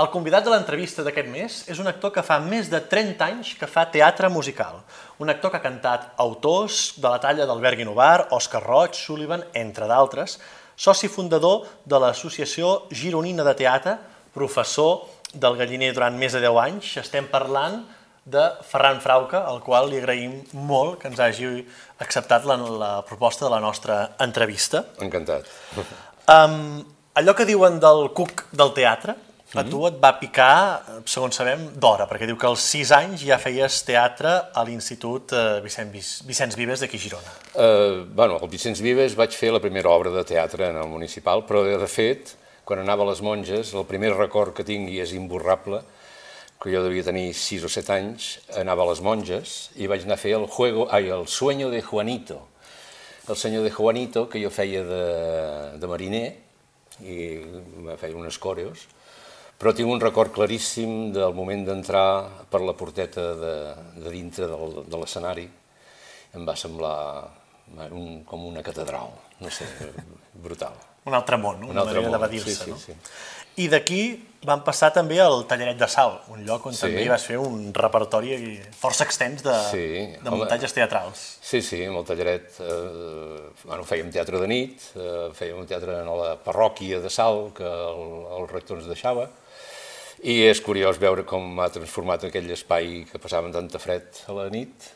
El convidat de l'entrevista d'aquest mes és un actor que fa més de 30 anys que fa teatre musical. Un actor que ha cantat autors de la talla d'Albert Guinovar, Òscar Roig, Sullivan, entre d'altres, soci fundador de l'Associació Gironina de Teatre, professor del Galliner durant més de 10 anys. Estem parlant de Ferran Frauca, al qual li agraïm molt que ens hagi acceptat la, la proposta de la nostra entrevista. Encantat. Um, allò que diuen del cuc del teatre, a tu et va picar, segons sabem, d'hora, perquè diu que als 6 anys ja feies teatre a l'Institut eh, Vicent, Vicenç Vives d'aquí Girona. Uh, bueno, al Vicenç Vives vaig fer la primera obra de teatre en el municipal, però de fet, quan anava a les monges, el primer record que tinc i és imborrable, que jo devia tenir 6 o 7 anys, anava a les monges i vaig anar a fer el, juego, ai, el sueño de Juanito. El senyor de Juanito, que jo feia de, de mariner, i feia unes coreos, però tinc un record claríssim del moment d'entrar per la porteta de, de dintre del, de l'escenari. Em va semblar un, com una catedral, no sé, brutal. Un altre món, un altre manera món. d'evadir-se. Sí, sí, no? sí. I d'aquí van passar també al Talleret de Sal, un lloc on Sí. també vas fer un repertori força extens de, Sí, de muntatges teatrals. Sí, sí, amb el talleret eh, bueno, fèiem teatre de nit, eh, fèiem un teatre a la parròquia de Sal, que el, el rector ens deixava, i és curiós veure com ha transformat aquell espai que passàvem tanta fred a la nit,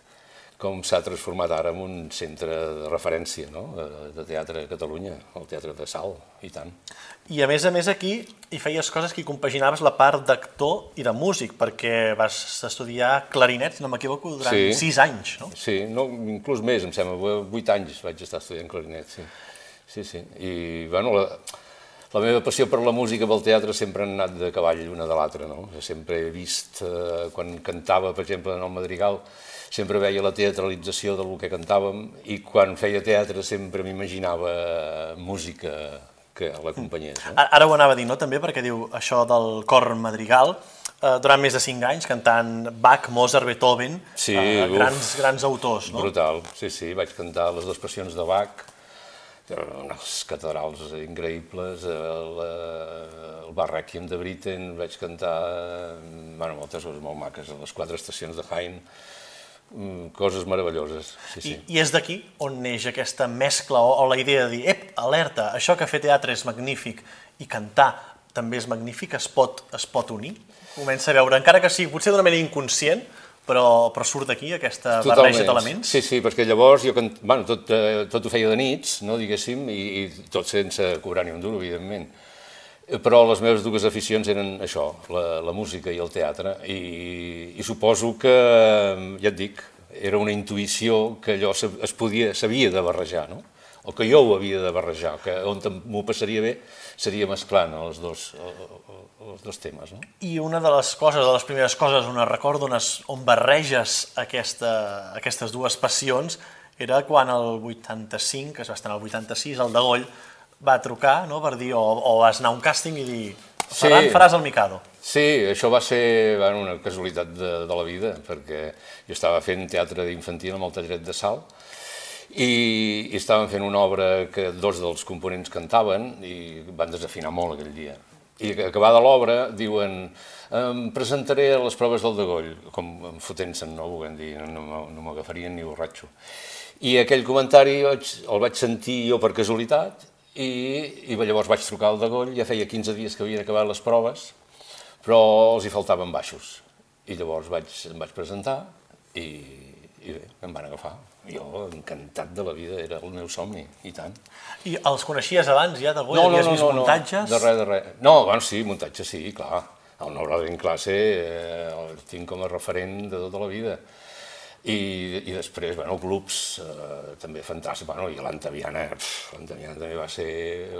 com s'ha transformat ara en un centre de referència no? de, de teatre a Catalunya, el Teatre de Sal, i tant. I a més a més aquí hi feies coses que compaginaves la part d'actor i de músic, perquè vas estudiar clarinet, si no m'equivoco, durant Sí. sis anys, no? Sí, no, inclús més, em sembla, vuit anys vaig estar estudiant clarinet, sí. Sí, sí, i bueno, la, la meva passió per la música i pel teatre sempre han anat de cavall una de l'altra, no? Sempre he vist, eh, quan cantava, per exemple, en el Madrigal, sempre veia la teatralització del que cantàvem i quan feia teatre sempre m'imaginava música que l'acompanyés. No? Ara ho anava a dir, no?, també, perquè diu això del cor madrigal, eh, durant més de cinc anys, cantant Bach, Mozart, Beethoven, Sí, eh, uf. grans, grans autors, no? Brutal, sí, sí, vaig cantar les dues passions de Bach, unes catedrals increïbles, el, el Bar Requiem de Britten, vaig cantar bueno, moltes coses molt maques, a les quatre estacions de Haydn, mm, coses meravelloses, sí, sí. I, I és d'aquí on neix aquesta mescla o, o la idea de dir, ep, alerta, això que fer teatre és magnífic i cantar també és magnífic, es pot, es pot unir? Comença a veure, encara que sigui potser d'una manera inconscient, però, però surt d'aquí aquesta barreja d'elements? Sí, sí, perquè llavors jo bueno, tot, eh, tot ho feia de nits, no, diguéssim, i, i tot sense cobrar ni un duro, evidentment. Eh, Però les meves dues aficions eren això, la, la música i el teatre, i, i suposo que, ja et dic, era una intuïció que allò es podia, s'havia de barrejar, no? O que jo ho havia de barrejar, que on m'ho passaria bé seria mesclant els dos, els dos temes. No? I una de les coses, de les primeres coses on es recordo on, es, on barreges aquesta, aquestes dues passions era quan el 85, que es va estar el 86, el de Goll va trucar no, per dir, o, o vas anar a un càsting i dir Ferran, Sí. faràs el Mikado. Sí, això va ser bueno, una casualitat de, de la vida, perquè jo estava fent teatre d'infantil amb el Talleret de Sal i, i estàvem fent una obra que dos dels components cantaven i van desafinar molt aquell dia. I acabada l'obra diuen em presentaré a les proves del Degoll, com fotent-se'n, no volent dir, no, no, m'agafarien ni borratxo. I aquell comentari el vaig sentir jo per casualitat i, i llavors vaig trucar al Degoll, ja feia 15 dies que havien acabat les proves, però els hi faltaven baixos. I llavors vaig, em vaig presentar i, i bé, em van agafar. Jo, encantat de la vida, era el meu somni, i tant. I els coneixies abans ja de Goll? Havies vist muntatges? de res, de res. No, bueno, sí, muntatges sí, clar. El Neuròleg en classe eh, el tinc com a referent de tota la vida. I, i després, bueno, clubs eh, també fantàstics, bueno, i l'Antaviana, l'Antaviana també va ser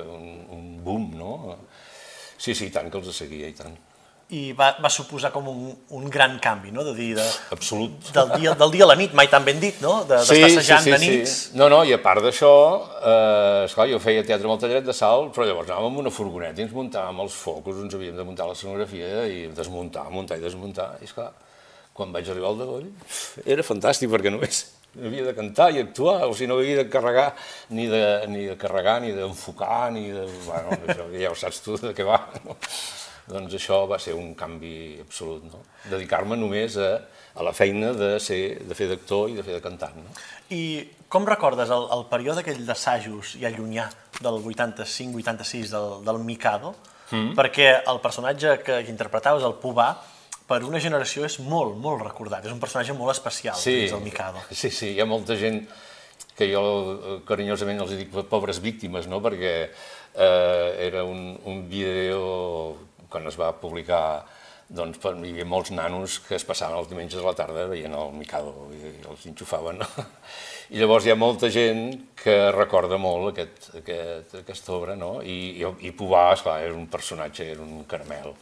un, un boom, no? Sí, sí, tant que els seguia, i tant. I va, va suposar com un, un gran canvi, no? De dir, de, Absolut. del, dia, del dia a la nit, mai tan ben dit, no? De- D'estar assajant de nits. Sí. No, no, i a part d'això, eh, esclar, jo feia teatre amb el de Sal, però llavors anàvem amb una furgoneta i ens muntàvem els focus, ens havíem de muntar la escenografia i desmuntar, muntar i desmuntar. I esclar, quan vaig arribar al Degoll, era fantàstic perquè només havia de cantar i actuar, o sigui, no havia de carregar ni de, ni de carregar, ni d'enfocar, ni de... Bueno, això ja ho saps tu de què va, no? Doncs això va ser un canvi absolut, no? Dedicar-me només a, a la feina de, ser, de fer d'actor i de fer de cantant, no? I com recordes el, el període aquell d'assajos ja llunyà del 85-86 del, del Mikado? Mm. Perquè el personatge que, que interpretaves, el Pubà, per una generació és molt, molt recordat. És un personatge molt especial, sí, dins el Mikado. Sí, sí, hi ha molta gent que jo carinyosament els dic pobres víctimes, no? perquè eh, era un, un vídeo quan es va publicar doncs hi havia molts nanos que es passaven els diumenges a la tarda veient el Mikado i els enxufaven. No? I llavors hi ha molta gent que recorda molt aquest, aquest, aquesta obra, no? I, i, i Pubà, esclar, era un personatge, era un caramel,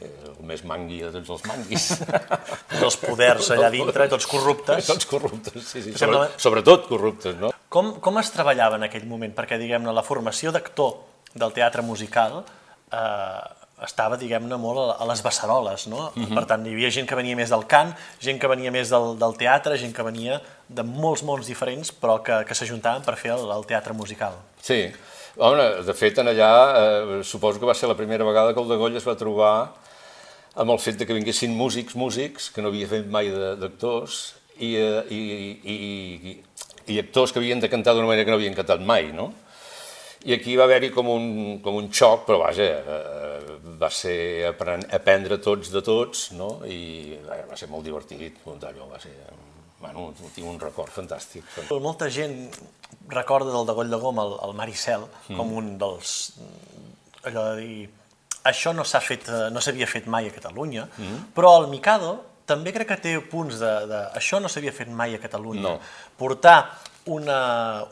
el més mangui de tots els manguis. Els poders allà dintre, tots corruptes. Tots corruptes, sí, sí, sobre, sobretot corruptes, no? Com, com es treballava en aquell moment? Perquè, diguem-ne, la formació d'actor del teatre musical eh, estava, diguem-ne, molt a les beceroles, no? Uh -huh. Per tant, hi havia gent que venia més del cant, gent que venia més del, del teatre, gent que venia de molts mons diferents, però que, que s'ajuntaven per fer el, el teatre musical. Sí, Home, de fet, en allà eh, suposo que va ser la primera vegada que el de Goll es va trobar amb el fet de que vinguessin músics, músics, que no havia fet mai d'actors, i, eh, i, i, i, i actors que havien de cantar d'una manera que no havien cantat mai, no? I aquí va haver-hi com, un, com un xoc, però vaja, eh, va ser aprendre tots de tots, no? i vaja, va ser molt divertit, allò va ser... Bueno, tinc un record fantàstic. Molta gent recorda del de Goll de Gom el, el Maricel mm. com un dels... allò de dir... Això no s'ha fet, no s'havia fet mai a Catalunya, mm. però el Mikado també crec que té punts de... de això no s'havia fet mai a Catalunya. No. Portar una,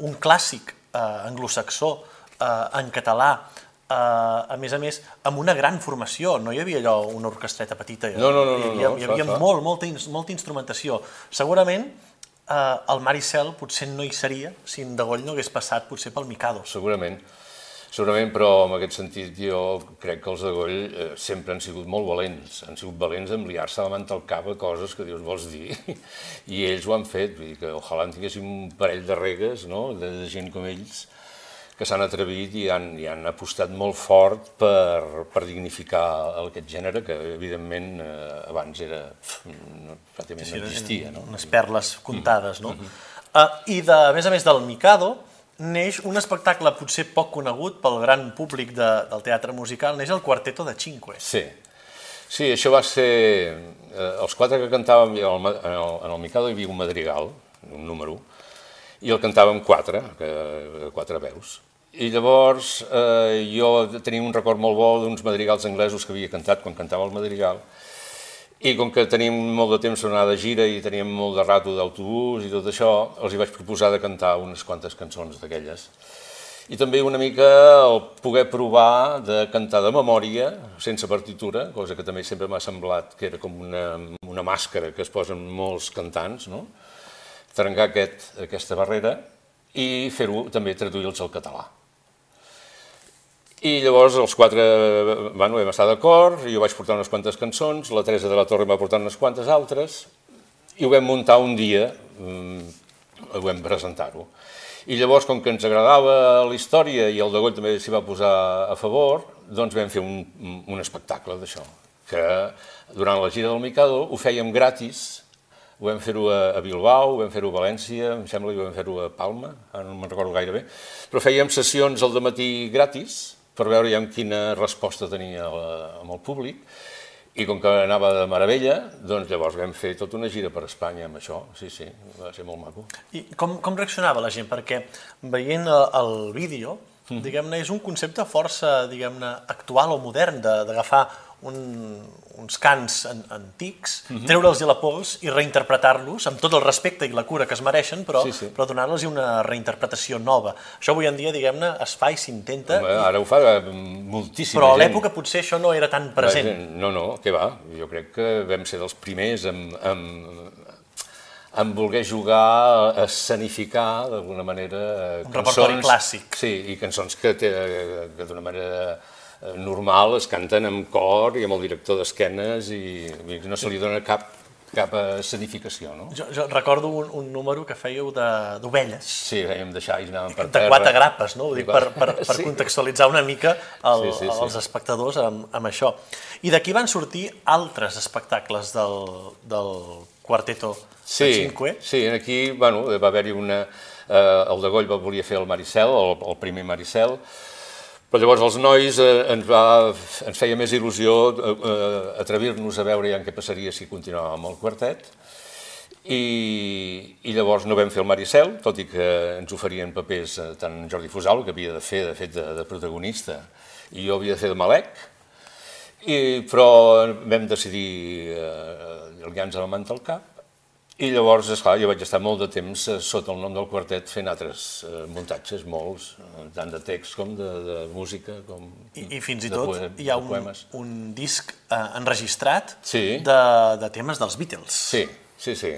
un clàssic eh, anglosaxó eh, en català, eh, a més a més, amb una gran formació, no hi havia allò una orquestreta petita, no, no, no, hi havia, no, hi havia no, molt, molta, molta instrumentació. Segurament eh, el Maricel potser no hi seria si en Degoll no hagués passat potser pel Mikado. Segurament. Segurament, però en aquest sentit jo crec que els de Goll eh, sempre han sigut molt valents, han sigut valents en liar-se la manta al cap a coses que dius vols dir, i ells ho han fet, vull dir que ojalà en tinguéssim un parell de regues, no?, de, de gent com ells, que s'han atrevit i han, i han apostat molt fort per, per dignificar aquest gènere que, evidentment, eh, abans era, no, pràcticament sí, no existia. No? Unes perles comptades, no? Mm -hmm. uh, I, de, a més a més del Mikado, neix un espectacle potser poc conegut pel gran públic de, del teatre musical, neix el Quarteto de Cinque. Sí, sí això va ser... Eh, els quatre que cantàvem en el, en el, en el Mikado hi havia un madrigal, un número, i el cantàvem quatre, que, quatre veus. I llavors eh, jo tenia un record molt bo d'uns madrigals anglesos que havia cantat quan cantava el madrigal, i com que teníem molt de temps per anar de gira i teníem molt de rato d'autobús i tot això, els hi vaig proposar de cantar unes quantes cançons d'aquelles. I també una mica el poder provar de cantar de memòria, sense partitura, cosa que també sempre m'ha semblat que era com una, una màscara que es posen molts cantants, no? trencar aquest, aquesta barrera i fer-ho també traduir-los al català. I llavors els quatre bueno, vam estar d'acord, jo vaig portar unes quantes cançons, la Teresa de la Torre va portar unes quantes altres, i ho vam muntar un dia, mm, ho vam presentar-ho. I llavors, com que ens agradava la història i el Degoll també s'hi va posar a favor, doncs vam fer un, un espectacle d'això, que durant la gira del Mikado ho fèiem gratis, ho vam fer-ho a, Bilbao, ho vam fer-ho a València, em sembla que ho vam fer-ho a Palma, no me'n recordo gaire bé, però fèiem sessions al matí gratis, per veure ja quina resposta tenia amb el públic, i com que anava de meravella, doncs llavors vam fer tota una gira per Espanya amb això, sí, sí, va ser molt maco. I com, com reaccionava la gent? Perquè veient el, el vídeo, mm. diguem-ne, és un concepte força, diguem-ne, actual o modern d'agafar un, uns cants an, antics, uh mhm. -huh. treure'ls la pols i reinterpretar-los amb tot el respecte i la cura que es mereixen, però, sí, sí. però donar-los una reinterpretació nova. Això avui en dia, diguem-ne, es fa i s'intenta. Ara ho fa eh, moltíssima Però a l'època potser això no era tan present. No, no, què va? Jo crec que vam ser dels primers en, en, en voler jugar escenificar d'alguna manera un cançons... Repertori clàssic. Sí, i cançons que, que d'una manera Eh, normal es canten amb cor i amb el director d'esquenes i no se li dona cap, cap escenificació, no? Jo, jo recordo un, un número que fèieu de- d'ovelles, Sí, fèiem de xais, anàvem per de terra. quatre grapes, no? Ho dic per, per, per Sí. contextualitzar una mica el, Sí, sí, sí. els espectadors amb, amb això. I d'aquí van sortir altres espectacles del, del Quarteto Sí, Cinque. sí, aquí bueno, va haver-hi una... Eh, el de Goll va volia fer el Maricel, el, el primer Maricel, però llavors els nois eh, ens, va, ens feia més il·lusió eh, eh, atrevir-nos a veure ja què passaria si continuàvem amb el quartet, i, i llavors no vam fer el Maricel, tot i que ens oferien papers eh, tant Jordi Fusal, que havia de fer, de fet, de, de protagonista, i jo havia de fer de Malec, i, però vam decidir eh, liar-nos la manta al cap, i llavors, esclar, jo vaig estar molt de temps eh, sota el nom del quartet fent altres eh, muntatges, molts, eh, tant de text com de, de música, com I, I fins i tot poe- hi ha un, un disc eh, enregistrat Sí. de, de temes dels Beatles. Sí, sí, sí.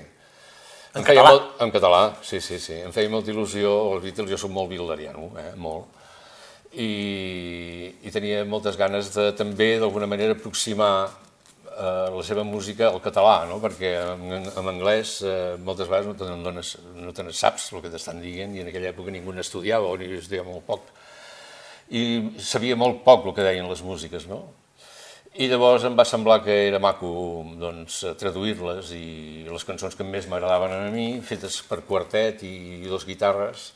En català? Molt, en català, sí, sí, sí. Em feia molta il·lusió, els Beatles, jo soc molt bilderiano, eh, molt. I, I tenia moltes ganes de també, d'alguna manera, aproximar eh, la seva música al català, no? perquè en, en anglès eh, moltes vegades no te n'adones, no te saps el que t'estan dient i en aquella època ningú n'estudiava o ni estudiava molt poc. I sabia molt poc el que deien les músiques, no? I llavors em va semblar que era maco doncs, traduir-les i les cançons que més m'agradaven a mi, fetes per quartet i dos guitarres,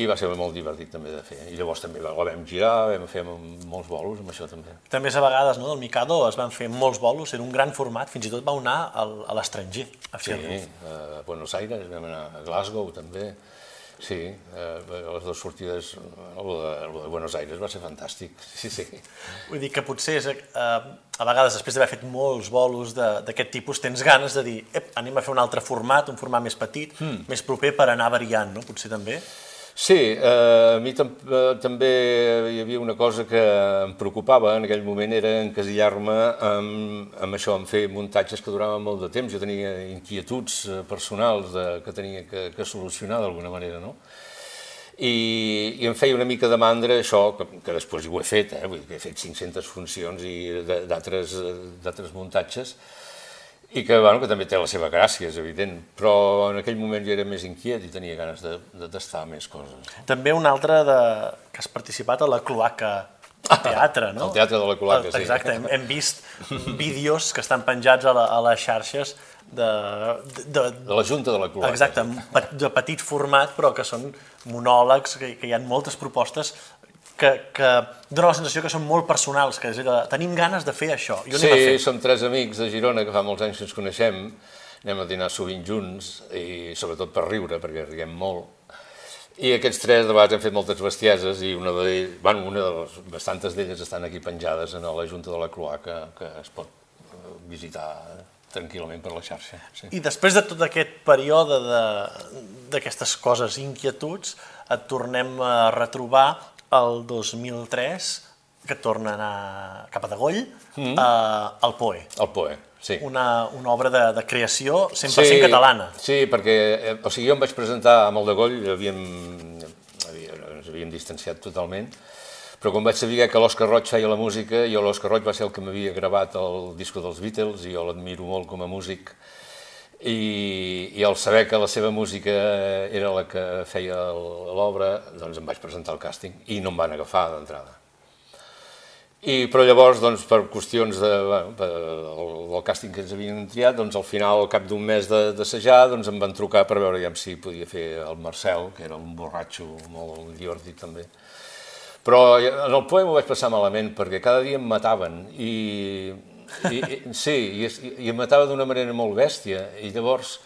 i va ser molt divertit també de fer. I llavors també la vam girar, vam fer molts bolos amb això també. També a vegades no, del Mikado es van fer molts bolos, era un gran format, fins i tot va anar al, a l'estranger a Sí, fer-lo. a Buenos Aires, vam anar a Glasgow també. Sí, eh, les dues sortides, el de, el de Buenos Aires va ser fantàstic, sí, sí. Vull dir que potser és, eh, a vegades després d'haver fet molts bolos d'aquest tipus tens ganes de dir ep, anem a fer un altre format, un format més petit, Hmm. més proper per anar variant, no? Potser també. Sí, eh, a mi eh, també hi havia una cosa que em preocupava en aquell moment, era encasillar-me amb, amb això, amb fer muntatges que duraven molt de temps. Jo tenia inquietuds eh, personals de, que tenia que, que solucionar d'alguna manera, no? I, I em feia una mica de mandra això, que, que després ho he fet, eh? Vull dir he fet 500 funcions i eh, d'altres muntatges, i que, bueno, que també té la seva gràcia, és evident, però en aquell moment jo era més inquiet i tenia ganes de, de tastar més coses. També un altre de, que has participat a la Cloaca Teatre, no? El Teatre de la Cloaca, sí. Exacte, hem, hem vist vídeos que estan penjats a, la, a les xarxes de, de, de, De la Junta de la Cloaca. Exacte, de petit format, però que són monòlegs, que, que hi ha moltes propostes que, que donen la sensació que són molt personals, que és de, tenim ganes de fer això, i ho Sí, fer. som tres amics de Girona que fa molts anys que ens coneixem, anem a dinar sovint junts i sobretot per riure, perquè riguem molt. I aquests tres de vegades hem fet moltes bestieses i una de, bueno, una de les, bastantes d'elles estan aquí penjades en la Junta de la Cloaca que es pot eh, visitar tranquil·lament per la xarxa. Sí. I després de tot aquest període de- d'aquestes coses, inquietuds, et tornem a retrobar el 2003, que torna a anar cap a Degoll, mm. al POE. El POE, sí. Una, una obra de, de creació 100% catalana. Sí, perquè eh, o sigui, jo em vaig presentar amb el de Goll, havíem, havia, ens havíem distanciat totalment, però quan vaig saber que l'Òscar Roig feia la música, jo l'Òscar Roig va ser el que m'havia gravat el disco dels Beatles, i jo l'admiro molt com a músic, i, i al saber que la seva música era la que feia l'obra, doncs em vaig presentar al càsting i no em van agafar d'entrada. I, però llavors, doncs, per qüestions de, bueno, del càsting que ens havien triat, doncs, al final, al cap d'un mes d'assajar, doncs, em van trucar per veure ja si podia fer el Marcel, que era un borratxo molt divertit també. Però en el poema ho vaig passar malament, perquè cada dia em mataven, i, i, i sí, i, i em matava d'una manera molt bèstia, i llavors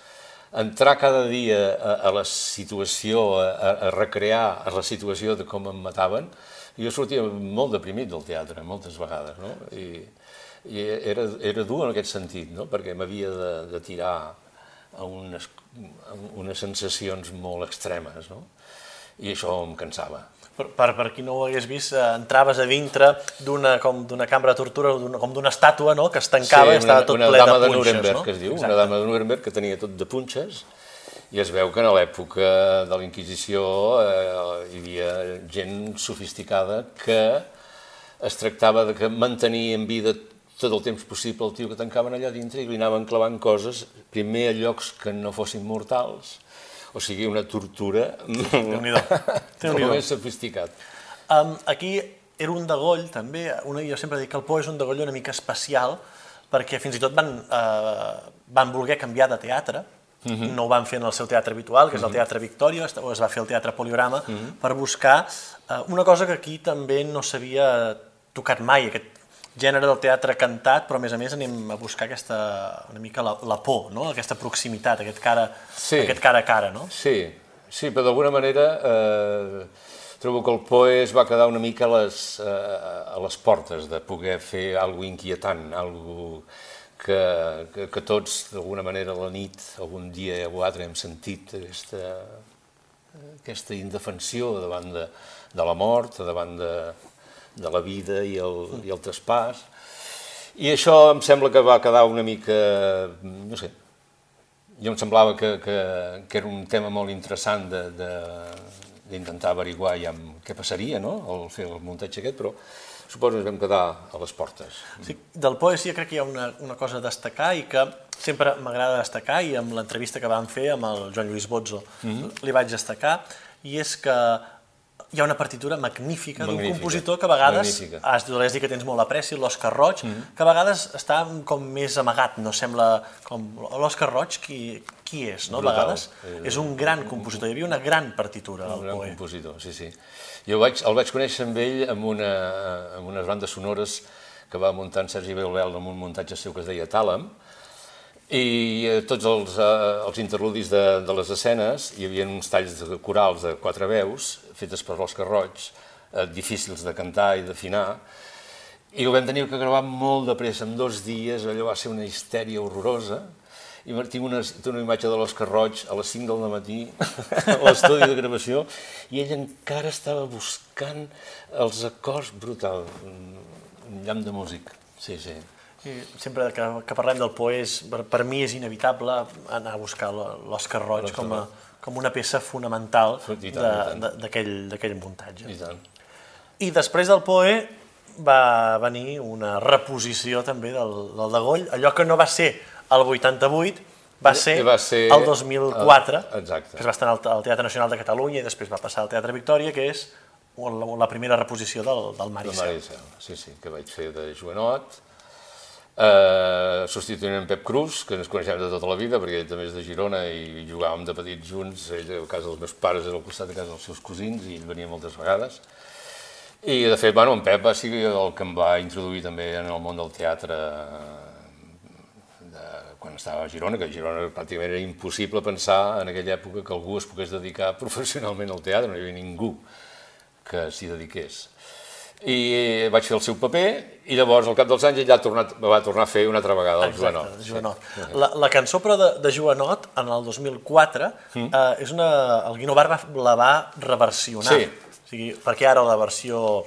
entrar cada dia a, a la situació, a, a, recrear la situació de com em mataven, jo sortia molt deprimit del teatre, moltes vegades, no? I, i era, era dur en aquest sentit, no? perquè m'havia de, de tirar a unes, a unes sensacions molt extremes, no? i això em cansava. Per, per, per qui no ho hagués vist, eh, entraves a dintre d'una com d'una cambra de tortura, com d'una estàtua no? que es tancava i estava tot una ple dama de de punxes. Nuremberg, no? que es diu, Exacte. una dama de Nuremberg que tenia tot de punxes, i es veu que a l'època de la Inquisició eh, hi havia gent sofisticada que es tractava de que mantenir en vida tot el temps possible el tio que tancaven allà dintre i li anaven clavant coses, primer a llocs que no fossin mortals, o sigui, una tortura molt més sofisticat. Um, aquí era un degoll, també, una, jo sempre dic que el Po és un degoll una mica especial, perquè fins i tot van, eh, van voler canviar de teatre, uh -huh. no ho van fer en el seu teatre habitual, que és el Teatre Victòria, o es va fer el Teatre Poliorama, uh -huh. per buscar eh, una cosa que aquí també no s'havia tocat mai, aquest gènere del teatre cantat, però a més a més anem a buscar aquesta, una mica la, la por, no? aquesta proximitat, aquest cara, sí. aquest cara a cara. No? Sí, sí però d'alguna manera eh, trobo que el POE es va quedar una mica a les, eh, a les portes de poder fer alguna inquietant, alguna que, que, que tots, d'alguna manera, a la nit, algun dia o altre, hem sentit aquesta, aquesta indefensió davant de, de la mort, davant de, de la vida i el, i el traspàs. I això em sembla que va quedar una mica, no sé, jo em semblava que, que, que era un tema molt interessant d'intentar averiguar ja què passaria, no?, al fer el muntatge aquest, però suposo que ens vam quedar a les portes. Sí, del poesia crec que hi ha una, una cosa a destacar i que sempre m'agrada destacar i amb l'entrevista que vam fer amb el Joan Lluís Bozzo mm -hmm. li vaig destacar i és que hi ha una partitura magnífica, magnífica. d'un compositor que a vegades, has de dir que tens molt apreci, l'Òscar Roig, mm -hmm. que a vegades està com més amagat, no sembla com... L'Òscar Roig, qui, qui és, no? Brutal. A vegades eh, és un gran compositor, hi havia una gran partitura un gran compositor, sí, sí. Jo vaig, el vaig conèixer amb ell amb, una, amb unes bandes sonores que va muntar en Sergi Beulel amb un muntatge seu que es deia Tàlam, i eh, tots els, eh, els interludis de, de les escenes hi havia uns talls de corals de quatre veus fetes per l'Òscar Roig, eh, difícils de cantar i d'afinar, i ho vam tenir que gravar molt de pressa, en dos dies, allò va ser una histèria horrorosa, i tinc una, una imatge de l'Òscar Roig a les 5 del matí a l'estudi de gravació i ell encara estava buscant els acords brutal, un llamp de músic, sí, sí. Sempre que, que parlem del Poés, per, per mi és inevitable anar a buscar l'Òscar Roig com, a, com una peça fonamental d'aquell muntatge. I tant. I després del Poe va venir una reposició també del, del Degoll, allò que no va ser el 88 va ser, va ser el 2004, uh, exacte. que es va estar al, Teatre Nacional de Catalunya i després va passar al Teatre Victòria, que és la, la primera reposició del, del Maricel. Del Maricel, sí, sí, que vaig fer de Joanot, eh, substituint en Pep Cruz, que ens coneixem de tota la vida, perquè ell també és de Girona i jugàvem de petits junts, ell a casa dels meus pares era al costat de casa dels seus cosins i ell venia moltes vegades. I de fet, bueno, en Pep va ser el que em va introduir també en el món del teatre quan estava a Girona, que a Girona pràcticament era impossible pensar en aquella època que algú es pogués dedicar professionalment al teatre, no hi havia ningú que s'hi dediqués. I vaig fer el seu paper i llavors al cap dels anys ell ja tornat, va tornar a fer una altra vegada el Joanot. Joanot. Sí. La, la cançó però de, de Joanot en el 2004 mm. eh, és una, el Guino Bar la va reversionar. Sí. O sigui, perquè ara la versió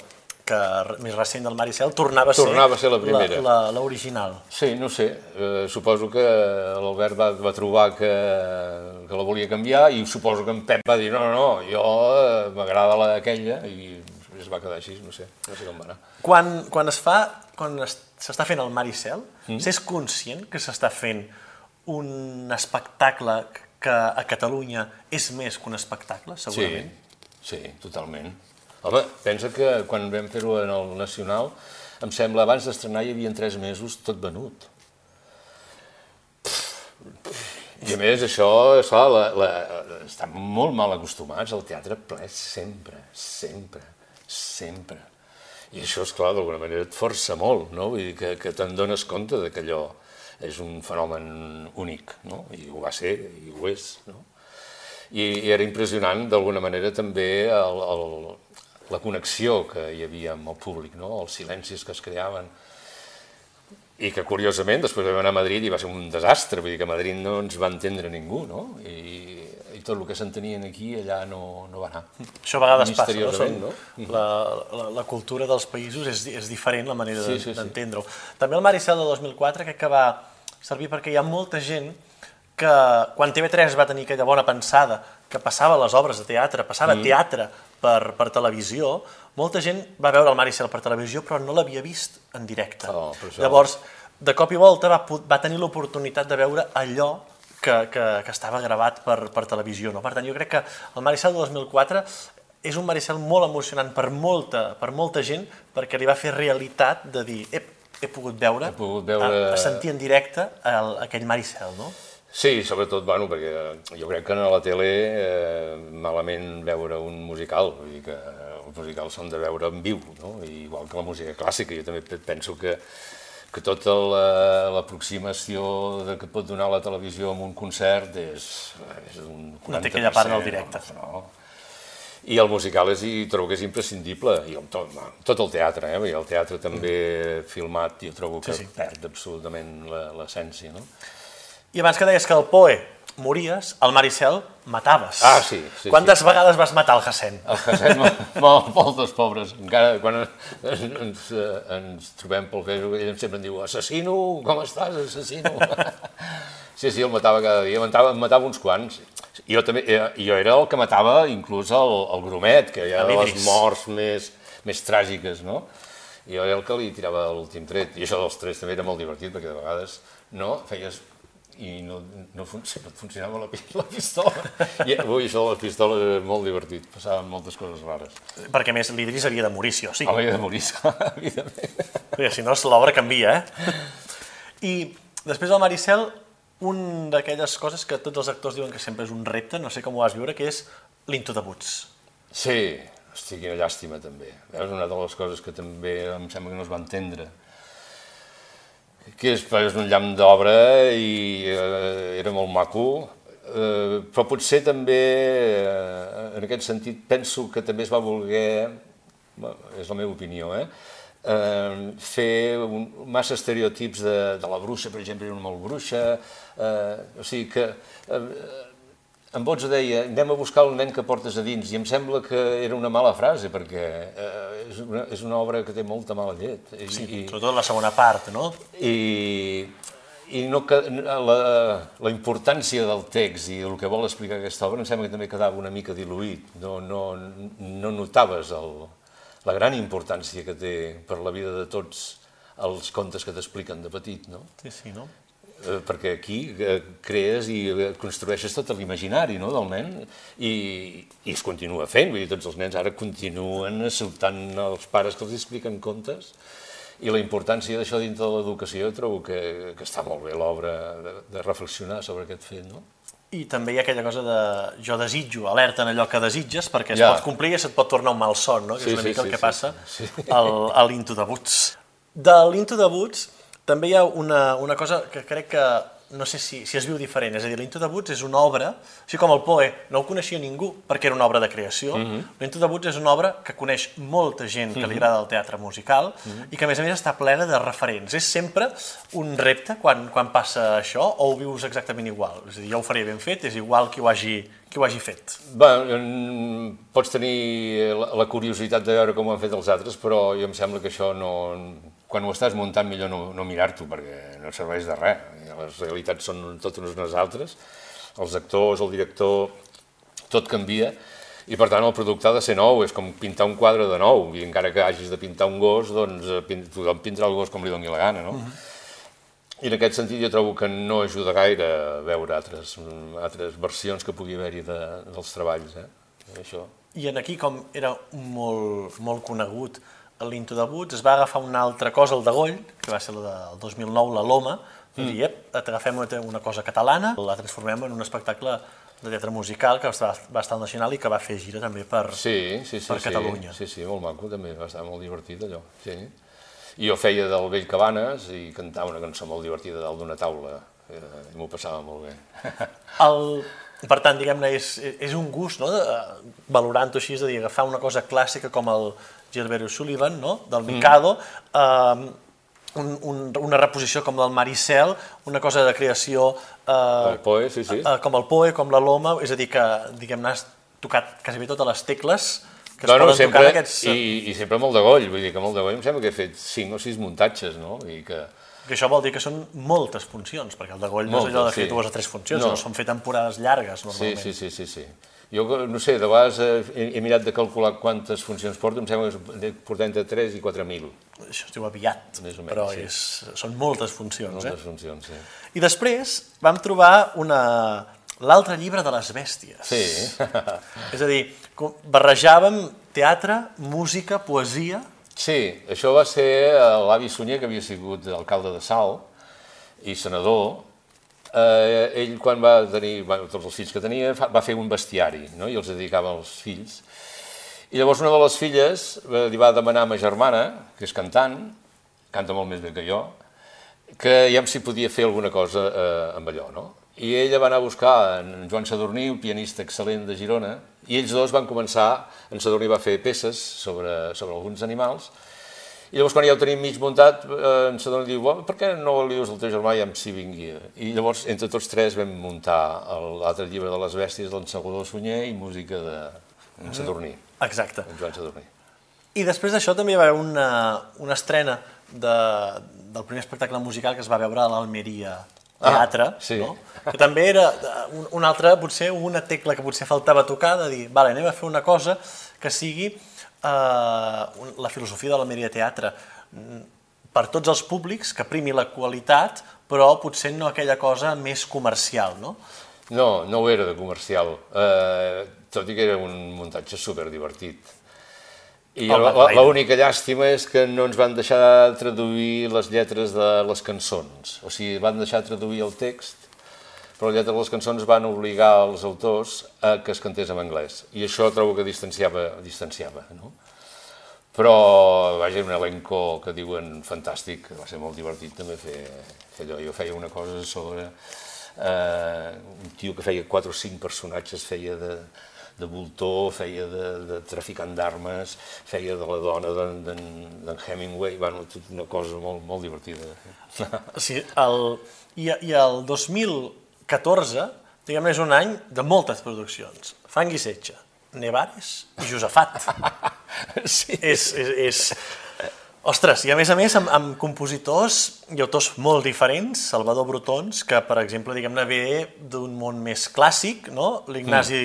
que més recent del Maricel tornava a ser, tornava a ser la primera. l'original. Sí, no sé, eh, suposo que l'Albert va, va trobar que, que la volia canviar i suposo que en Pep va dir no, no, no, jo eh, m'agrada aquella i es va quedar així, no sé, no sé com va anar. Quan, quan es fa, quan s'està fent el Maricel, mm. s'és conscient que s'està fent un espectacle que a Catalunya és més que un espectacle, segurament? Sí, sí, totalment. Home, pensa que quan vam fer-ho en el Nacional, em sembla, abans d'estrenar hi havia tres mesos tot venut. I a més, això, esclar, la, la, estan molt mal acostumats al teatre ple sempre, sempre, sempre. I això, és clar d'alguna manera et força molt, no? Vull dir que, que te'n dones compte de que allò és un fenomen únic, no? I ho va ser, i ho és, no? I, i era impressionant, d'alguna manera, també el, el, la connexió que hi havia amb el públic, no? els silencis que es creaven, i que curiosament després vam anar a Madrid i va ser un desastre, vull dir que a Madrid no ens va entendre ningú, no? I, i tot el que s'entenien aquí allà no, no va anar. Això a vegades passa, no? Som, no? La, la, la cultura dels països és, és diferent, la manera sí, sí, d'entendre-ho. Sí. També el Maricel de 2004 crec que va servir perquè hi ha molta gent que quan TV3 va tenir aquella bona pensada que passava les obres de teatre, passava mm. teatre per, per televisió, molta gent va veure el Maricel per televisió però no l'havia vist en directe. Oh, això. Llavors, de cop i volta va, va tenir l'oportunitat de veure allò que, que, que estava gravat per, per televisió. No? Per tant, jo crec que el Maricel de 2004 és un Maricel molt emocionant per molta, per molta gent perquè li va fer realitat de dir he, he pogut veure, He pogut veure- a, a sentir en directe el, aquell Maricel, no? Sí, sobretot, bueno, perquè jo crec que a la tele eh, malament veure un musical, vull dir que els musicals s'han de veure en viu, no? I igual que la música clàssica, jo també pe- penso que, que tota la- l'aproximació de que pot donar la televisió amb un concert és, és un 40%. No té aquella part del directe. No? I el musical és, i trobo que és imprescindible, i amb tot, amb tot el teatre, eh? Dir, el teatre també filmat, jo trobo que Sí, sí. perd absolutament la- l'essència, no? I abans que deies que el Poe mories, el Maricel mataves. Ah, sí, sí, Quantes vegades vas matar el Hassen? El molt, moltes pobres. Encara quan ens, ens, eh, trobem pel Facebook, ell sempre em diu assassino, com estàs, assassino? Sí, sí, el matava cada dia, matava, matava uns quants. Jo, també, eh, jo era el que matava inclús el, el Gromet, que ja de les morts més, més tràgiques, no? Jo era el que li tirava l'últim tret. I això dels trets també era molt divertit, perquè de vegades no, feies i no, no, fun no funcionava la, la pistola. I ui, això de la pistola era molt divertit, passaven moltes coses rares. Perquè a més l'Idris havia de morir, sí o sí. Havia de morir, evidentment. Perquè si no, l'obra canvia, eh? I després del Maricel, un d'aquelles coses que tots els actors diuen que sempre és un repte, no sé com ho vas viure, que és l'Into de Boots. Sí, hosti, quina llàstima també. És una de les coses que també em sembla que no es va entendre. Que és, és un llamp d'obra i eh, era molt maco, eh, però potser també, eh, en aquest sentit, penso que també es va voler, és la meva opinió, eh, eh, fer un, massa estereotips de, de la bruixa, per exemple, era una molt bruixa, eh, o sigui que eh, en Bots deia, anem a buscar el nen que portes a dins, i em sembla que era una mala frase, perquè eh, és, una, és una obra que té molta mala llet. I, Sí, i, sobretot la segona part, no? i, i no, que, la, la importància del text i el que vol explicar aquesta obra em sembla que també quedava una mica diluït. No, no, no notaves el, la gran importància que té per la vida de tots els contes que t'expliquen de petit, no? Sí, sí, no? Eh, perquè aquí eh, crees i eh, construeixes tot l'imaginari no, del nen i, i es continua fent, vull dir, tots els nens ara continuen assaltant els pares que els expliquen contes i la importància d'això dintre de l'educació trobo que, que està molt bé l'obra de, de reflexionar sobre aquest fet, no? I també hi ha aquella cosa de jo desitjo, alerta en allò que desitges, perquè es Ja. pot complir i se't pot tornar un mal son, no? que Sí, és una sí, mica el sí, que sí, passa sí. al, a l'Into de Boots. De l'Into de Boots també hi ha una, una cosa que crec que no sé si, si es viu diferent, és a dir, l'Into de Boots és una obra, així com el Poe no ho coneixia ningú perquè era una obra de creació, mm Mhm. -hmm. l'Into de Boots és una obra que coneix molta gent que li agrada el teatre musical Mhm. i que a més a més està plena de referents. És sempre un repte quan, quan passa això o ho vius exactament igual? És a dir, jo ho faré ben fet, és igual qui ho hagi, qui ho hagi fet. Bé, en- pots tenir la, la curiositat de veure com ho han fet els altres, però jo em sembla que això no... Quan ho estàs muntant, millor no, no mirar-t'ho, perquè no serveix de res. Les realitats són totes unes altres. Els actors, el director, tot canvia, i per tant el producte ha de ser nou, és com pintar un quadre de nou, i encara que hagis de pintar un gos, doncs eh, tothom pintarà el gos com li doni la gana, no? I en aquest sentit jo trobo que no ajuda gaire a veure altres, altres versions que pugui haver-hi de, dels treballs, eh? Això. I en aquí, com era molt, molt conegut l'Into de Boots, es va agafar una altra cosa, el de Goll, que va ser la del 2009, la Loma, mm. i ep, t'agafem una, una cosa catalana, la transformem en un espectacle de lletra musical que va, estar al Nacional i que va fer gira també per... Sí, sí, sí. Per sí, Catalunya. Sí, sí, molt maco també, va estar molt divertit allò, sí. I jo feia del Vell Cabanes i cantava una cançó molt divertida dalt d'una taula, eh, i m'ho passava molt bé. El, per tant, diguem-ne, és, és un gust, no?, de, valorant-ho així, és a dir, agafar una cosa clàssica com el Gilbert Sullivan, no?, del Mikado, mm. eh, un, un, una reposició com del Maricel, una cosa de creació eh, El Poe, sí, sí. eh, com el Poe, com la Loma, és a dir, que, diguem-ne, has tocat quasi bé totes les tecles que es Bueno, poden sempre, tocar aquests... i, I sempre molt de goll, vull dir que molt de goll em sembla que he fet cinc o sis muntatges, no? I que... Que això vol dir que són moltes funcions, perquè el de Goll no és allò de fer sí. dues o tres funcions, No. no. són fer temporades llargues, Sí, normalment. sí, sí, sí, sí. Jo, no sé, de vegades eh, he, he mirat de calcular quantes funcions porto, em sembla que portar entre 3 i 4.000. Això es diu aviat, menys, però sí. és, són moltes funcions. Moltes Eh? funcions, sí. I després vam trobar una... l'altre llibre de les bèsties. Sí, És a dir, barrejàvem teatre, música, poesia... sí, això va ser eh, l'avi Sunyer, que havia sigut alcalde de Sal i senador. Eh, ell, quan va tenir bueno, tots els fills que tenia, va fer un bestiari, no? i els dedicava als fills. I llavors una de les filles eh, li va demanar a ma germana, que és cantant, canta molt més bé que jo, que ja si podia fer alguna cosa eh, amb allò, no? I ella va anar a buscar en Joan Sadurní, un pianista excel·lent de Girona, i ells dos van començar, en Sadurní va fer peces sobre, sobre alguns animals, i llavors quan ja ho tenim mig muntat, eh, en Sadurní diu, per què no li dius al teu germà i em s'hi vingui? I llavors, entre tots tres, vam muntar l'altre llibre de les bèsties d'en Salvador Sunyer i música de en Sadurní, Exacte. en Joan Sadurní. I després d'això també hi va haver una, una estrena de, del primer espectacle musical que es va veure a l'Almeria Teatre, Ah, sí. no? que també era eh, un, un altre, potser una tecla que potser faltava tocar, de dir, vale, anem a fer una cosa que sigui eh, la filosofia de l'Almeria Teatre mm, per tots els públics, que primi la qualitat, però potser no aquella cosa més comercial, no? No, no ho era de comercial, eh, tot i que era un muntatge super divertit. I la- la- l'única llàstima és que no ens van deixar traduir les lletres de les cançons. O sigui, van deixar traduir el text, però les lletres de les cançons van obligar els autors a que es cantés en anglès. I això trobo que distanciava, distanciava no? Però, vaja, un elenco que diuen fantàstic, va ser molt divertit també fer, fer allò. Jo feia una cosa sobre eh, un tio que feia quatre o cinc personatges, feia de, de voltor, feia de, de traficant d'armes, feia de la dona d'en- Hemingway, bueno, tot una cosa molt, molt divertida. Sigui, el, i, I el 2014, diguem és un any de moltes produccions. Fang i Setge, Nevares i Josafat. sí. és, és, és... Ostres, i a més a més amb, amb compositors i autors molt diferents, Salvador Brutons, que per exemple diguem-ne ve d'un món més clàssic, no? l'Ignasi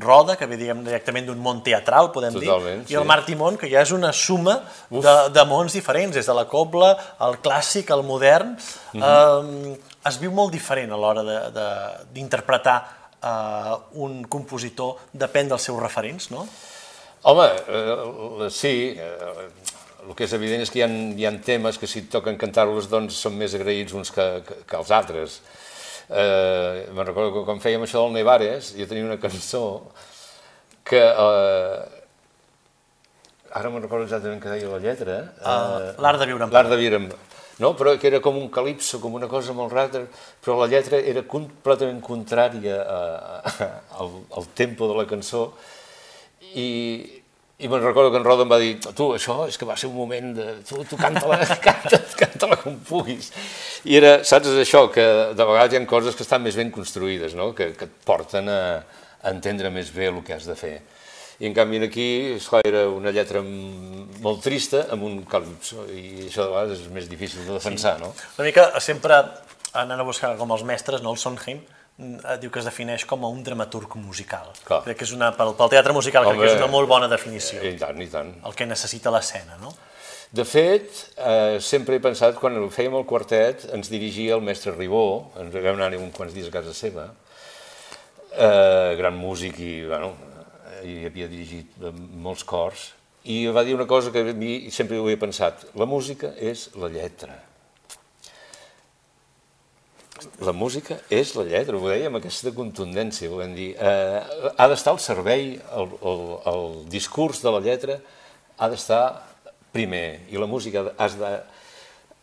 Roda, que ve diguem directament d'un món teatral, podem Totalment, dir, i el sí. Marc Timon, que ja és una suma de, de mons diferents, des de la cobla, el clàssic, el modern. Mhm. eh, es viu molt diferent a l'hora d'interpretar eh, un compositor, depèn dels seus referents, no? Home, eh, sí, eh, el que és evident és que hi ha, hi ha temes que si toquen cantar-los doncs són més agraïts uns que, que, que els altres. Eh, me'n recordo que quan fèiem això del Nevares, jo tenia una cançó que... Eh, ara me'n recordo exactament què deia la lletra. Uh, L'art de viure en L'art de viure amb... No? Però que era com un calipso, com una cosa molt rara, però la lletra era completament contrària a, a, al, al tempo de la cançó i, i me'n recordo que en Roda em va dir tu, això és que va ser un moment de... Tu, tu canta-la canta, canta com puguis. I era, saps, és això, que de vegades hi ha coses que estan més ben construïdes, no? que, que et porten a, a entendre més bé el que has de fer. I en canvi aquí, esclar, era una lletra molt trista amb un calipso, i això de vegades és més difícil de defensar, no? Una mica sempre anant a buscar com els mestres, no? el Sondheim eh, diu que es defineix com a un dramaturg musical. Clar. Crec que és una, pel, pel teatre musical crec que és Home. una molt bona definició. I tant, i tant. El que necessita l'escena, no? De fet, eh, sempre he pensat, quan fèiem el quartet, ens dirigia el mestre Ribó, ens vam anar un quants dies a casa seva, eh, gran músic i, bueno, i havia dirigit eh, molts cors, i va dir una cosa que a mi sempre ho he pensat, la música és la lletra. La música és la lletra, ho amb aquesta contundència, volem dir, eh, ha d'estar al servei, el, el, el discurs de la lletra ha d'estar primer, i la música has de,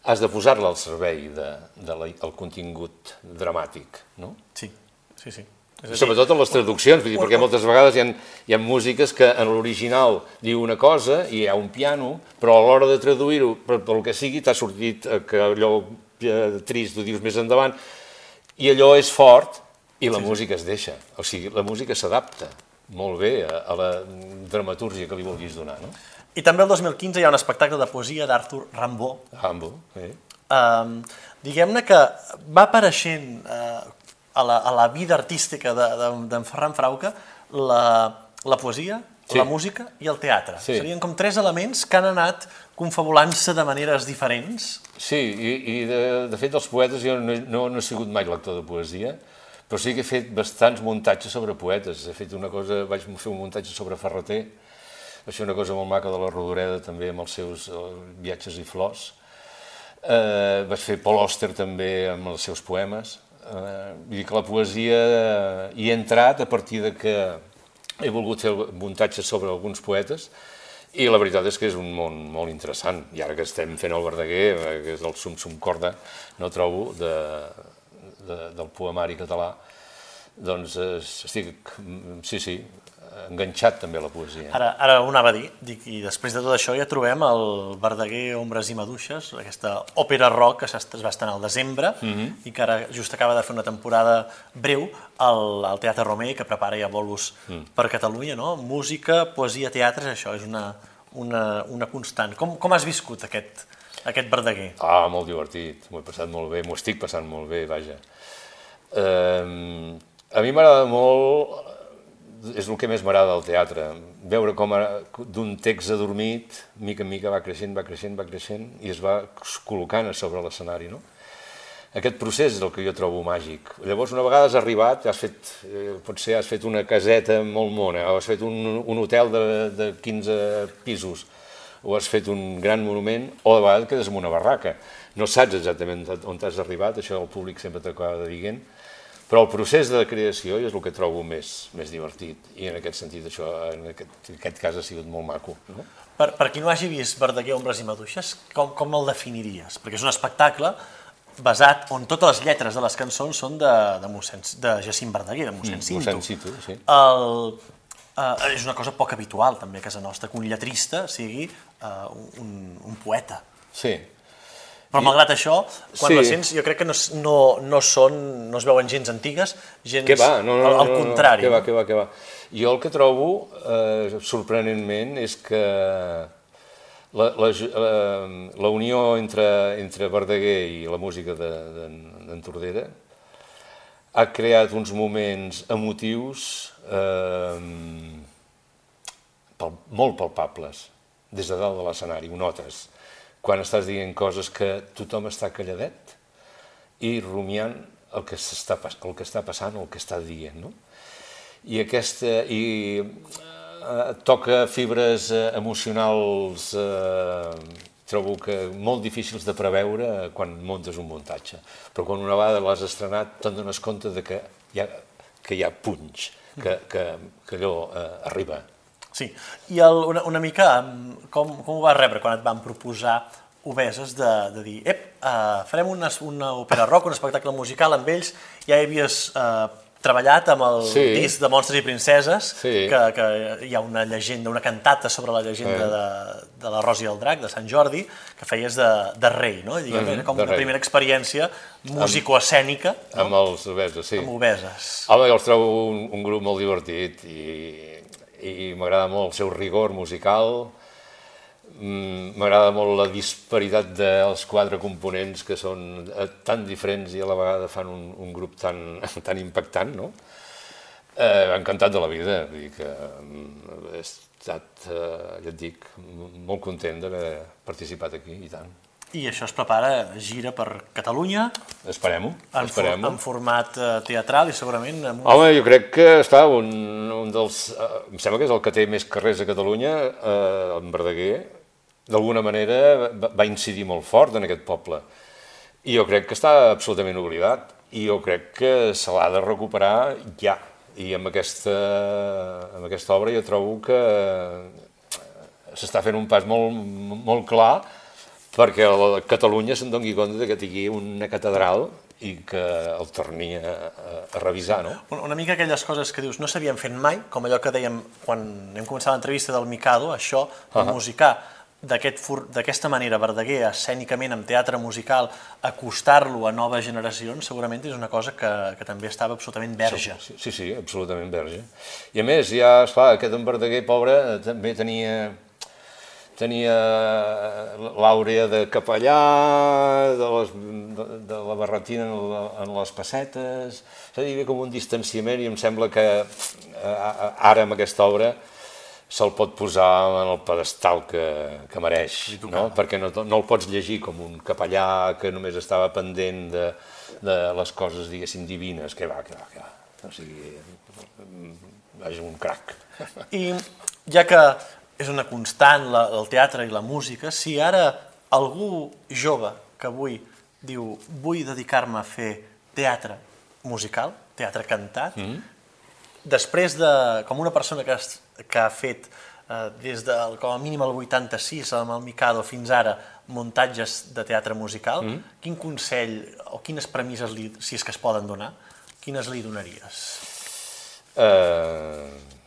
has de posar-la al servei de, de la, el contingut dramàtic, no? Sí, sí, sí. Dir, Sobretot en les traduccions, vull dir, perquè moltes vegades hi ha, hi ha músiques que en l'original diu una cosa i hi ha un piano, però a l'hora de traduir-ho, pel que sigui, t'ha sortit eh, que allò eh, trist ho dius més endavant, i allò és fort i la música es deixa. O sigui, la música s'adapta molt bé a, a la dramatúrgia que li vulguis donar, no? I també el 2015 hi ha un espectacle de poesia d'Arthur Rimbaud, Hambo, eh? Um, diguem-ne que va apareixent uh, a, la, a la vida artística d'en de, de, Ferran Frauca la, la poesia, Sí. la música i el teatre. Sí. Serien com tres elements que han anat confabulant-se de maneres diferents. Sí, i, i de, de fet els poetes jo no, no, no he sigut mai lector de poesia, però sí que he fet bastants muntatges sobre poetes. He fet una cosa, vaig fer un muntatge sobre Ferreter, fer una cosa molt maca de la Rodoreda també amb els seus eh, viatges i flors. Eh, vaig fer Paul Auster també amb els seus poemes. Eh, vull dir que la poesia eh, hi he entrat a partir de que he volgut fer muntatges sobre alguns poetes i la veritat és que és un món molt interessant. I ara que estem fent el Verdaguer, eh, que és el sum sum corda, no trobo, de, de, del poemari català, doncs eh, estic, mm, sí, sí, enganxat també a la poesia. Ara, ara ho anava a dir, dic, i després de tot això ja trobem el Verdaguer Ombres i Maduixes, aquesta òpera rock que es va estrenar al desembre i que ara just acaba de fer una temporada breu al, al Teatre Romea, que prepara ja bolos per Catalunya, no? Música, poesia, teatre, és això, és una, una, una constant. Com, com has viscut aquest, aquest Verdaguer? Ah, molt divertit, m'ho he passat molt bé, m'ho estic passant molt bé, vaja. Eh, a mi m'agrada molt, és el que més m'agrada del teatre, veure com d'un text adormit, mica en mica va creixent, va creixent, va creixent, i es va col·locant a sobre l'escenari, no? Aquest procés és el que jo trobo màgic. Llavors, una vegada has arribat, has fet, eh, potser has fet una caseta molt mona, o has fet un, un hotel de, de 15 pisos, o has fet un gran monument, o de vegades quedes en una barraca. No saps exactament on t'has arribat, això el públic sempre t'acaba dient, però el procés de creació és el que trobo més, més divertit, i en aquest sentit això, en aquest, en aquest cas ha sigut molt maco. No? Per, per qui no hagi vist Verdaguer Ombres i Maduixes, com, com el definiries? Perquè és un espectacle basat on totes les lletres de les cançons són de, de, mossèn, de Jacint Verdaguer, de mossèn Cinto. Mossèn Cinto, sí. El, eh, és una cosa poc habitual també a casa nostra que un lletrista sigui eh, un, un poeta. Sí, Però malgrat això, quan Sí. les sents, jo crec que no, no, no són, no es veuen gens antigues, gens va? No, no, al, no, al no, contrari. No, què va, què va, què va. Jo el que trobo, eh, sorprenentment, és que la, la, la, la unió entre, entre Verdaguer i la música d'en de, d'en Tordera ha creat uns moments emotius eh, pal, molt palpables, des de dalt de l'escenari, ho notes, quan estàs dient coses que tothom està calladet i rumiant el que, està, el que està passant el que està dient, no? I aquesta... I, eh, toca fibres eh, emocionals eh, trobo que molt difícils de preveure quan muntes un muntatge. Però quan una vegada l'has estrenat te'n dones compte de que hi ha, que hi ha punys, que, que, que allò eh, arriba. Sí, i el, una, una mica em, com, com ho vas rebre quan et van proposar obeses de, de dir ep, uh, farem una, una òpera rock, un espectacle musical amb ells, ja hi havies uh, treballat amb el Sí. disc de Monstres i Princeses, Sí. que, que hi ha una llegenda, una cantata sobre la llegenda Eh. de, de la Rosa i el Drac, de Sant Jordi, que feies de, de rei, no? Diguem, Mhm, era com una rei. primera experiència musicoescènica no? Amb els obesos, sí. amb obeses. Home, jo els trobo un, un grup molt divertit i, i m'agrada molt el seu rigor musical, Mm, m'agrada molt la disparitat dels quatre components que són eh, tan diferents i a la vegada fan un, un grup tan, tan impactant, no? Eh, encantat de la vida, vull dir que mm, he estat, eh, ja et dic, molt content d'haver participat aquí, i tant. I això es prepara, gira per Catalunya, Esperem-ho, en, for, esperem-ho. en format eh, teatral i segurament amb un Home, jo crec que està un, un dels... Eh, em sembla que és el que té més carrers a Catalunya, eh, en Verdaguer, d'alguna manera va, va incidir molt fort en aquest poble. I jo crec que està absolutament oblidat. I jo crec que se l'ha de recuperar ja. I amb aquesta, amb aquesta obra jo trobo que eh, s'està fent un pas molt, molt clar perquè la Catalunya se'n doni compte que tingui una catedral i que el torni a, a, a revisar, no? Una, mica aquelles coses que dius no s'havien fet mai, com allò que dèiem quan hem començat l'entrevista del Mikado, això, de Ahà. musicar d'aquest fur- d'aquesta manera Verdaguer, escènicament, amb teatre musical, acostar-lo a noves generacions, segurament és una cosa que, que també estava absolutament verge. Sí, sí, sí, absolutament verge. I a més, ja, esclar, aquest en Verdaguer, pobre, també tenia tenia l'àurea de capellà, de les, de, de la barretina en, la, en les pessetes, s'ha de dir com un distanciament i em sembla que eh, ara amb aquesta obra se'l pot posar en el pedestal que, que mereix, no? perquè no, no el pots llegir com un capellà que només estava pendent de, de les coses, diguéssim, divines, que va, que va, que va. O sigui, és un crac. I ja que és una constant la, el teatre i la música, si ara algú jove que avui diu vull dedicar-me a fer teatre musical, teatre cantat, mm -hmm. després de, com una persona que, has, que ha fet eh, des del, com a mínim el 86 amb el Mikado fins ara muntatges de teatre musical, mm. quin consell o quines premisses, li, si és que es poden donar, quines li donaries? Uh,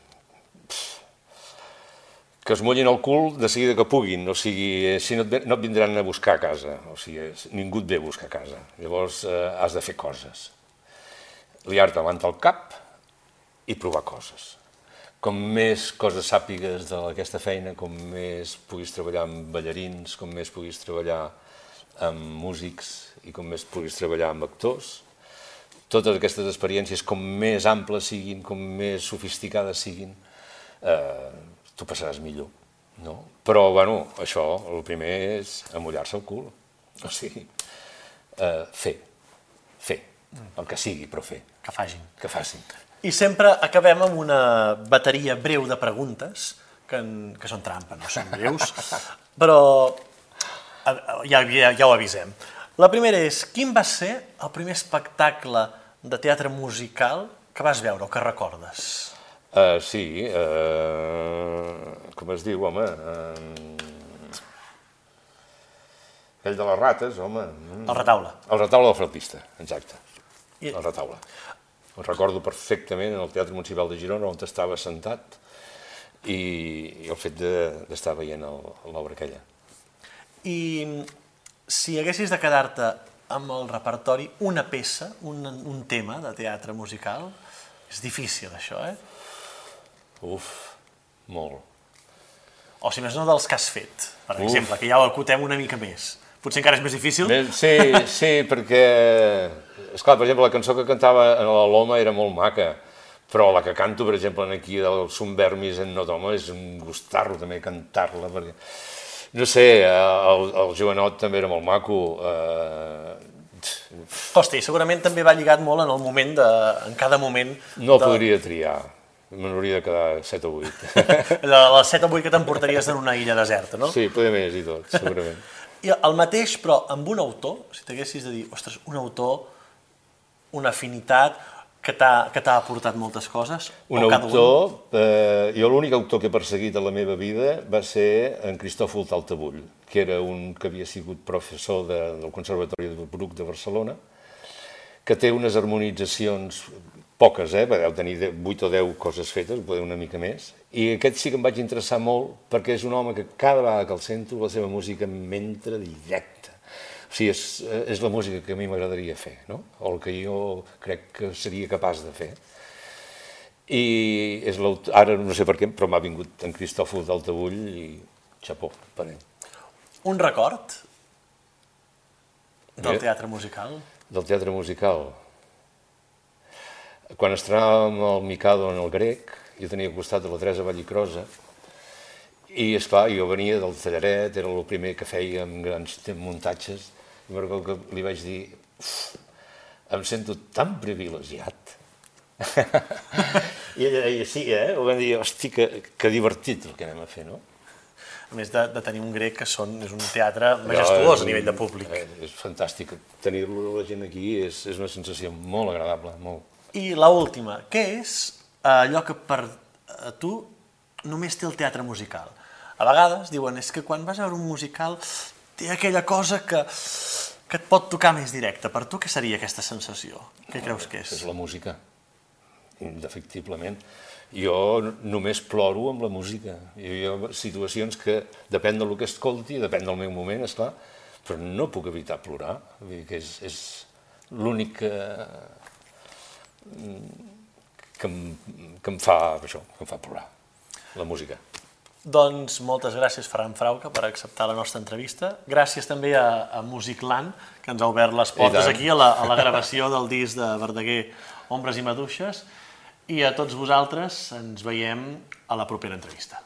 que es mullin el cul de seguida que puguin, o sigui, si no et, no et vindran a buscar a casa, o sigui, ningú et ve a buscar a casa, llavors uh, has de fer coses. Liar-te davant el cap i provar coses com més coses sàpigues d'aquesta feina, com més puguis treballar amb ballarins, com més puguis treballar amb músics i com més puguis treballar amb actors, totes aquestes experiències, com més amples siguin, com més sofisticades siguin, eh, tu passaràs millor. No? Però, bueno, això, el primer és amullar-se el cul. O sigui, eh, fer, fer, el que sigui, però fer. Que facin. Que facin. I sempre acabem amb una bateria breu de preguntes, que, que són trampa, no són breus, però ja, ja, ja ho avisem. La primera és, quin va ser el primer espectacle de teatre musical que vas veure o que recordes? Uh, sí, uh, com es diu, home? Uh, aquell de les rates, home. El retaule. El retaule del flautista, exacte. I... El retaule. Ho recordo perfectament en el Teatre Municipal de Girona, on estava sentat, i, i el fet d'estar de, veient l'obra aquella. I si haguessis de quedar-te amb el repertori una peça, un, un tema de teatre musical, és difícil això, eh? Uf, molt. O si més no dels que has fet, per Uf. exemple, que ja ho acotem una mica més. Potser encara és més difícil? Sí, sí, perquè, esclar, per exemple, la cançó que cantava en la Loma era molt maca, però la que canto, per exemple, aquí del Sumbermis en Nodoma és un gustarro també cantar-la, perquè... No sé, el, el Joanot també era molt maco. Eh... Hosti, segurament també va lligat molt en el moment de... en cada moment... No de... podria triar. Me n'hauria de quedar 7 o 8. Les 7 o 8 que t'emportaries en una illa deserta, no? Sí, poder més i tot, segurament. I el mateix, però amb un autor, si t'haguessis de dir, ostres, un autor, una afinitat, que t'ha aportat moltes coses? Un autor, un? eh, jo l'únic autor que he perseguit a la meva vida va ser en Cristòfol Taltabull, que era un que havia sigut professor de, del Conservatori de Bruc de Barcelona, que té unes harmonitzacions poques, eh? deu tenir 8 o 10 coses fetes, poder una mica més, i aquest sí que em vaig interessar molt perquè és un home que cada vegada que el sento la seva música m'entra directe. O sigui, és, és la música que a mi m'agradaria fer, no? o el que jo crec que seria capaç de fer. I és ara no sé per què, però m'ha vingut en Cristòfol d'Altabull i xapó per ell. Un record del teatre musical? Del teatre musical? Quan estrenàvem el Mikado en el grec, jo tenia al costat de la Teresa Vallicrosa, i, és clar jo venia del Tallaret, era el primer que feia amb grans muntatges, i me'n que li vaig dir, em sento tan privilegiat. I ella deia, sí, eh? Ho vam dir, hosti, que, que divertit el que anem a fer, no? A més de, de tenir un grec que són, és un teatre majestuós a nivell de públic. És, eh, és fantàstic. Tenir-lo la gent aquí és, és una sensació molt agradable, molt. I la última, què és allò que per a tu només té el teatre musical. A vegades diuen, és que quan vas a veure un musical té aquella cosa que, que et pot tocar més directe. Per tu què seria aquesta sensació? Què no, creus que és? És la música, indefectiblement. Jo només ploro amb la música. Hi ha situacions que depèn del que escolti, depèn del meu moment, és clar, però no puc evitar plorar. Vull dir que és, és l'únic que que em, que em fa això, que em fa plorar, la música. Doncs moltes gràcies, Ferran Frauca, per acceptar la nostra entrevista. Gràcies també a, a Musicland, que ens ha obert les portes aquí a la, a la gravació del disc de Verdaguer, Ombres i Maduixes. I a tots vosaltres ens veiem a la propera entrevista.